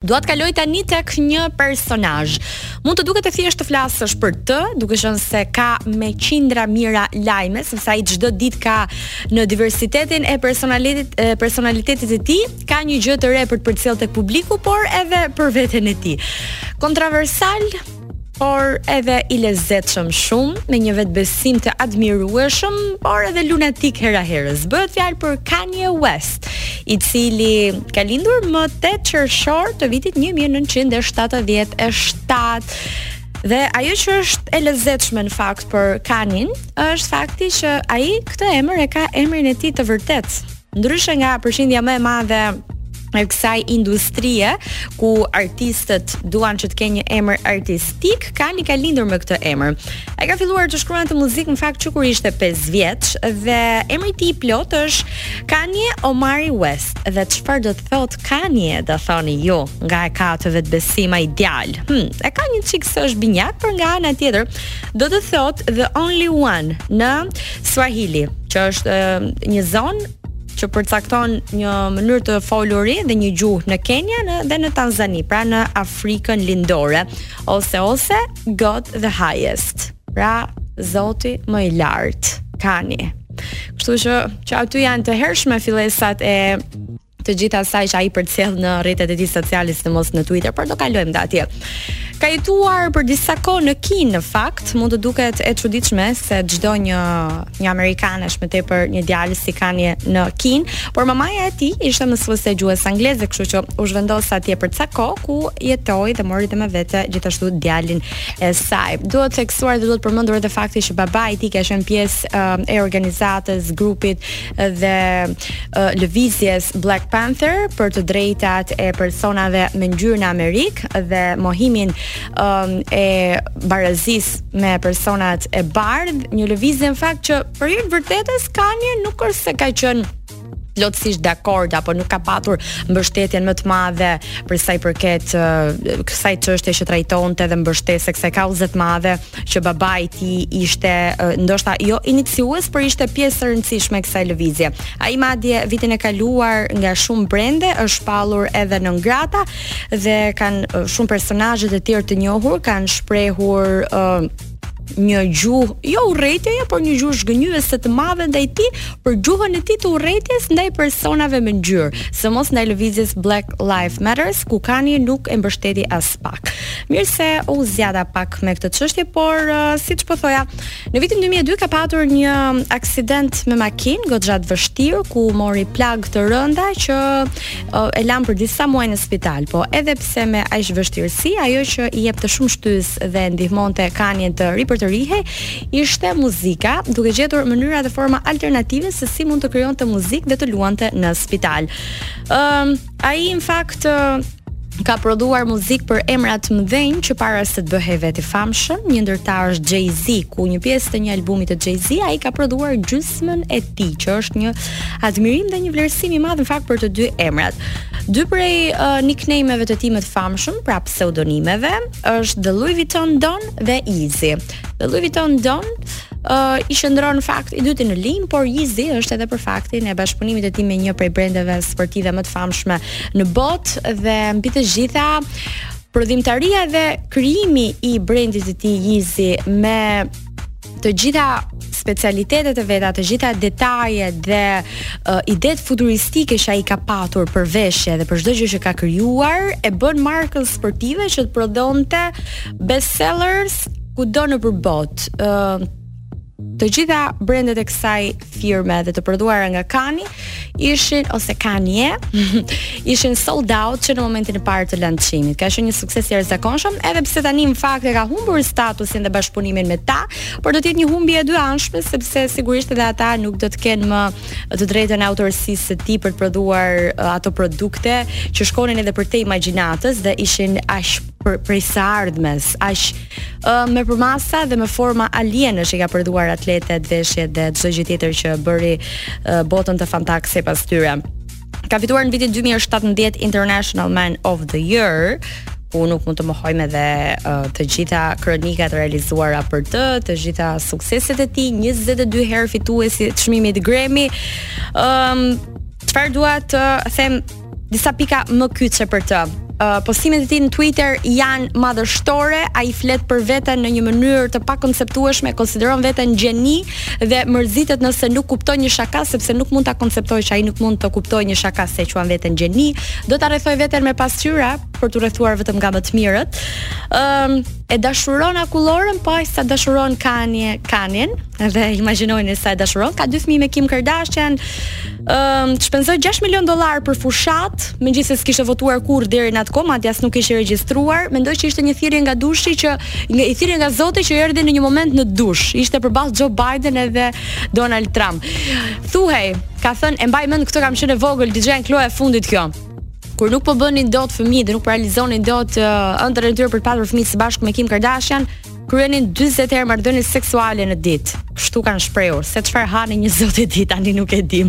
Dua të kaloj tani tek një personazh. Mund të duket e thjeshtë të flasësh për të, duke qenë se ka me qindra mijëra lajme, sepse ai çdo ditë ka në diversitetin e personalitetit e personalitetit të tij, ka një gjë të re për të përcjellë tek publiku, por edhe për veten e tij. Kontroversal, por edhe i lezetshëm shumë, me një vetëbesim të admirueshëm, por edhe lunatik hera herës. Bëhet fjalë për Kanye West, i cili ka lindur më 8 qershor të vitit 1977. Dhe ajo që është e lezetshme në fakt për Kanin, është fakti që ai këtë emër e ka emrin e tij të vërtetë. Ndryshe nga përqindja më e madhe e kësaj industrie ku artistët duan që të kenë një emër artistik, Kani ka lindur me këtë emër. Ai ka filluar të shkruante muzikë në fakt që kur ishte 5 vjeç dhe emri i tij i plotë është Kanye Omari West. Dhe çfarë do të thotë Kanye, do thoni ju, nga e ka atë vetëbesim ai djalë. Hm, e ka një çik se është binjak, por nga ana tjetër Do të thotë the only one në Swahili, që është një zonë që përcakton një mënyrë të foluri dhe një gjuhë në Kenia dhe në Tanzani, pra në Afrikën Lindore, ose ose God the Highest, pra Zoti më i lartë, Kani. Kështu që që aty janë të hershme fillesat e të gjithë asaj që ai përcjell në rrjetet e tij sociale, sidomos në Twitter, por do kalojmë dhe atje. Ka jetuar për disa kohë në Kinë, në fakt, mund të duket e çuditshme se ç'do një një amerikan e aq më tepër një djalë si Kanye në Kinë, por mamaja e tij ishte mësuese e gjuhës angleze, kështu që u zhvendos atje për ca kohë ku jetoi dhe mori dhe me vete gjithashtu djalin e saj. Duhet theksuar dhe duhet përmendur edhe fakti që babai i tij ka qenë pjesë e organizatës, grupit dhe uh, lëvizjes Black Panther për të drejtat e personave me ngjyrë në Amerikë dhe mohimin um, e barazisë me personat e bardhë, një lëvizje në fakt që për hir të vërtetës Kanye nuk është se ka qenë plotësisht dakord apo nuk ka patur mbështetjen më të madhe për sa i përket kësaj çështje që trajtonte dhe mbështetje së kësaj kauze të madhe që babai i tij ishte ndoshta jo iniciues, por ishte pjesë e rëndësishme e kësaj lëvizje. Ai madje vitin e kaluar nga shumë brende është shpallur edhe non grata dhe kanë shumë personazhe të tjerë të njohur kanë shprehur uh, një gjuhë, jo urrejtjeje, por një gjuhë zhgënjyese të madhe ndaj tij për gjuhën e tij të urrejtjes ndaj personave me ngjyrë, sidomos ndaj lëvizjes Black Lives Matters, ku Kani nuk e mbështeti aspak. Mirë se u zgjata pak me këtë çështje, por uh, siç po thoja, në vitin 2002 ka patur një aksident me makinë goxha të vështirë ku mori plagë të rënda që uh, e lanë për disa muaj në spital, po edhe pse me aq vështirësi, ajo që i jepte shumë shtysë dhe ndihmonte Kanyen të ripërtërihej, ishte muzika, duke gjetur mënyra dhe forma alternative se si mund të krijonte muzikë dhe të luante në spital. Ëm um, Ai në fakt ka prodhuar muzikë për emra të mëdhenj që para se të bëhej vetë i famshëm, një ndër ta është Jay-Z, ku një pjesë te një albumi të Jay-Z ai ka prodhuar gjysmën e tij, që është një admirim dhe një vlerësim i madh në fakt për të dy emrat. Dy prej uh, nickname-eve të tij më të famshëm, pra pseudonimeve, është The Louis Vuitton Don dhe Yeezy. The Louis Vuitton Don uh, i qëndron në fakt i dyti në linjë, por Yeezy është edhe për faktin e bashkëpunimit të tij me një prej brendeve sportive më të famshme në botë dhe mbi të gjitha prodhimtaria dhe krijimi i brendit të tij Yeezy me të gjitha specialitetet e veta, të gjitha detajet dhe uh, idetë futuristike që ai ka patur për veshje dhe për çdo gjë që ka krijuar, e bënë markën sportive që të prodhonte bestsellers kudo nëpër botë, ë uh, të gjitha brendet e kësaj firme dhe të prodhuara nga Kanye ishin ose Kanye ishin sold out që në momentin e parë të lançimit. Ka qenë një sukses i jashtëzakonshëm, edhe pse tani në fakt e ka humbur statusin dhe bashkëpunimin me ta, por do të jetë një humbje e dyanshme sepse sigurisht edhe ata nuk do të kenë më të drejtën e autorësisë së tij për të prodhuar ato produkte që shkonin edhe përtej imagjinatës dhe ishin aq për prej së ardhmes, aq uh, me përmasa dhe me forma alienësh që ka prodhuar atletet, veshjet dhe çdo gjë tjetër që bëri uh, botën të fantaksej pas tyre. Ka fituar në vitin 2017 International Man of the Year, ku nuk mund të mohojmë edhe uh, të gjitha kronikat e realizuara për të, të gjitha sukseset e tij, 22 herë fitues i çmimit Grammy. Ëm um, çfarë dua të them Disa pika më kyçe për të. Uh, postimet e tij në Twitter janë madhështore, ai flet për veten në një mënyrë të pakonceptueshme, konsideron veten gjeni dhe mërzitet nëse nuk kupton një shaka sepse nuk mund ta konceptojë që ai nuk mund të kuptojë një shaka se e quan veten gjeni, do ta rrethojë veten me pasqyra për t'u rrethuar vetëm nga më të mirët. Ëm um, e dashuron akulloren, po aq sa dashuron Kanye Kanyen, dhe imagjinojeni sa e dashuron. Ka dy fëmijë me Kim Kardashian. Ëm, um, shpenzoi 6 milion dollarë për fushatë, megjithëse s'kishte votuar kurrë deri në atë kohë, madje as nuk ishte regjistruar. Mendoj që ishte një thirrje nga dushi që një thirrje nga Zoti që erdhi në një moment në dush. Ishte përballë Joe Biden edhe Donald Trump. Thuhej, ka thënë, e mbaj mend këtë kam qenë e vogël, DJ Klo e fundit kjo kur nuk po bënin dot fëmijë dhe nuk po realizonin dot uh, ëndrrën e tyre për të patur fëmijë së bashku me Kim Kardashian, kryenin 40 herë marrëdhënie seksuale në ditë. Kështu kanë shprehur, se çfarë hanë një zot e di tani nuk e dim.